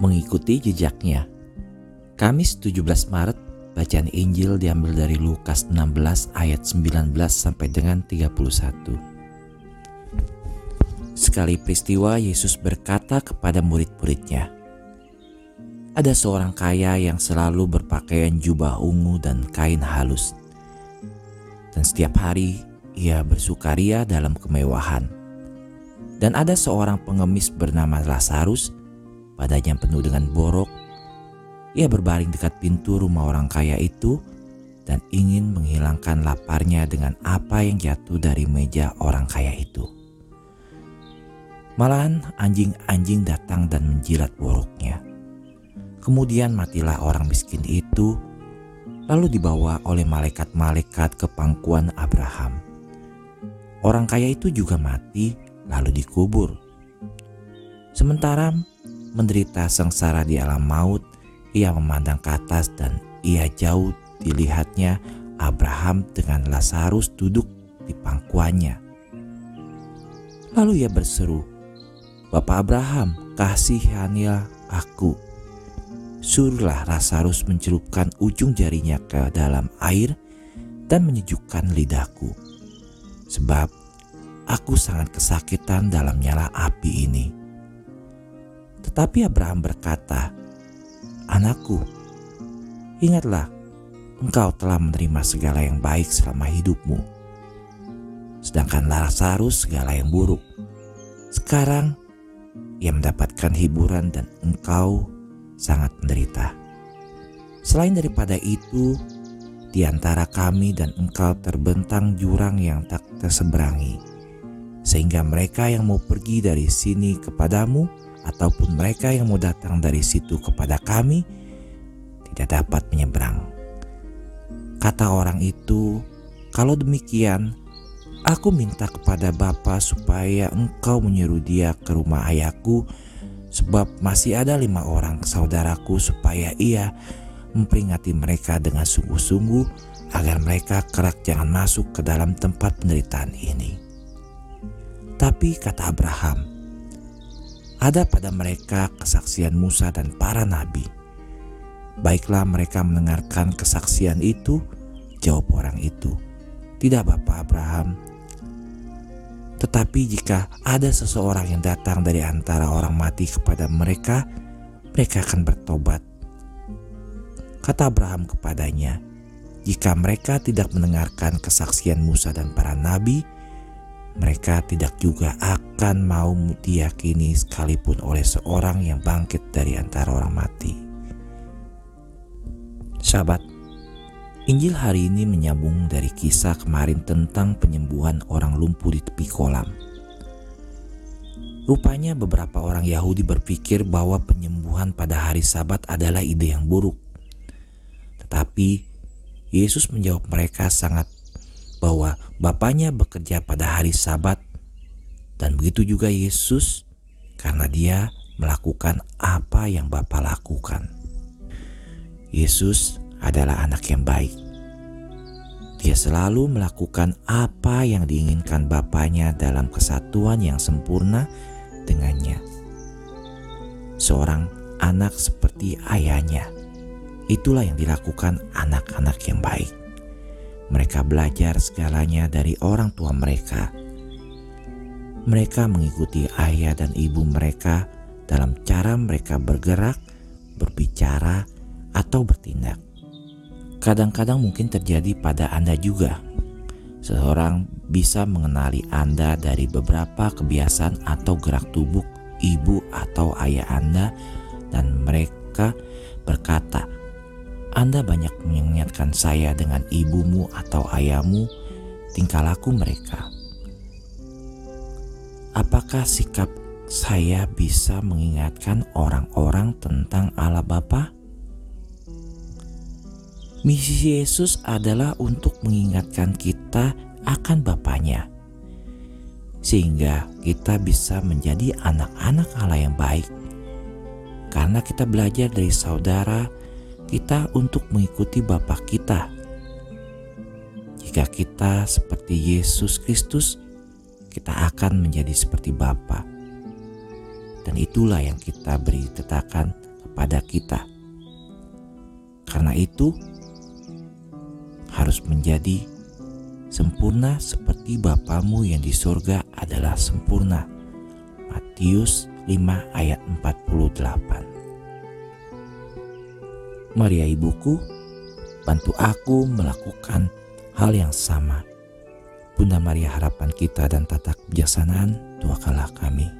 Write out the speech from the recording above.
mengikuti jejaknya. Kamis 17 Maret, bacaan Injil diambil dari Lukas 16 ayat 19 sampai dengan 31. Sekali peristiwa Yesus berkata kepada murid-muridnya, Ada seorang kaya yang selalu berpakaian jubah ungu dan kain halus. Dan setiap hari ia bersukaria dalam kemewahan. Dan ada seorang pengemis bernama Lazarus Badannya penuh dengan borok. Ia berbaring dekat pintu rumah orang kaya itu dan ingin menghilangkan laparnya dengan apa yang jatuh dari meja orang kaya itu. Malahan anjing-anjing datang dan menjilat boroknya. Kemudian matilah orang miskin itu, lalu dibawa oleh malaikat-malaikat ke pangkuan Abraham. Orang kaya itu juga mati, lalu dikubur. Sementara menderita sengsara di alam maut, ia memandang ke atas dan ia jauh dilihatnya Abraham dengan Lazarus duduk di pangkuannya. Lalu ia berseru, Bapak Abraham, kasihanilah aku. Suruhlah Lazarus mencelupkan ujung jarinya ke dalam air dan menyejukkan lidahku. Sebab aku sangat kesakitan dalam nyala api ini. Tetapi Abraham berkata, "Anakku, ingatlah, engkau telah menerima segala yang baik selama hidupmu, sedangkan Lazarus segala yang buruk. Sekarang ia mendapatkan hiburan dan engkau sangat menderita. Selain daripada itu, di antara kami dan engkau terbentang jurang yang tak terseberangi, sehingga mereka yang mau pergi dari sini kepadamu ataupun mereka yang mau datang dari situ kepada kami tidak dapat menyeberang. Kata orang itu, "Kalau demikian, aku minta kepada Bapa supaya engkau menyuruh dia ke rumah ayahku, sebab masih ada lima orang saudaraku supaya ia memperingati mereka dengan sungguh-sungguh agar mereka kerak jangan masuk ke dalam tempat penderitaan ini." Tapi kata Abraham, ada pada mereka kesaksian Musa dan para nabi. Baiklah mereka mendengarkan kesaksian itu, jawab orang itu. Tidak Bapak Abraham, tetapi jika ada seseorang yang datang dari antara orang mati kepada mereka, mereka akan bertobat. Kata Abraham kepadanya, "Jika mereka tidak mendengarkan kesaksian Musa dan para nabi, mereka tidak juga akan mau diyakini sekalipun oleh seorang yang bangkit dari antara orang mati. Sahabat, Injil hari ini menyambung dari kisah kemarin tentang penyembuhan orang lumpuh di tepi kolam. Rupanya beberapa orang Yahudi berpikir bahwa penyembuhan pada hari sabat adalah ide yang buruk. Tetapi Yesus menjawab mereka sangat bahwa Bapaknya bekerja pada hari Sabat, dan begitu juga Yesus, karena Dia melakukan apa yang Bapa lakukan. Yesus adalah anak yang baik. Dia selalu melakukan apa yang diinginkan Bapaknya dalam kesatuan yang sempurna dengannya. Seorang anak seperti ayahnya, itulah yang dilakukan anak-anak yang baik. Mereka belajar segalanya dari orang tua mereka. Mereka mengikuti ayah dan ibu mereka dalam cara mereka bergerak, berbicara, atau bertindak. Kadang-kadang mungkin terjadi pada Anda juga. Seseorang bisa mengenali Anda dari beberapa kebiasaan atau gerak tubuh ibu atau ayah Anda, dan mereka saya dengan ibumu atau ayahmu, tingkah laku mereka. Apakah sikap saya bisa mengingatkan orang-orang tentang Allah Bapa? Misi Yesus adalah untuk mengingatkan kita akan Bapaknya, sehingga kita bisa menjadi anak-anak Allah yang baik. Karena kita belajar dari saudara, kita untuk mengikuti Bapa kita. Jika kita seperti Yesus Kristus, kita akan menjadi seperti Bapa. Dan itulah yang kita beri tetakan kepada kita. Karena itu, harus menjadi sempurna seperti Bapamu yang di sorga adalah sempurna. Matius 5 ayat 48 Maria ibuku, bantu aku melakukan hal yang sama. Bunda Maria harapan kita dan tata kebijaksanaan, doakanlah kami.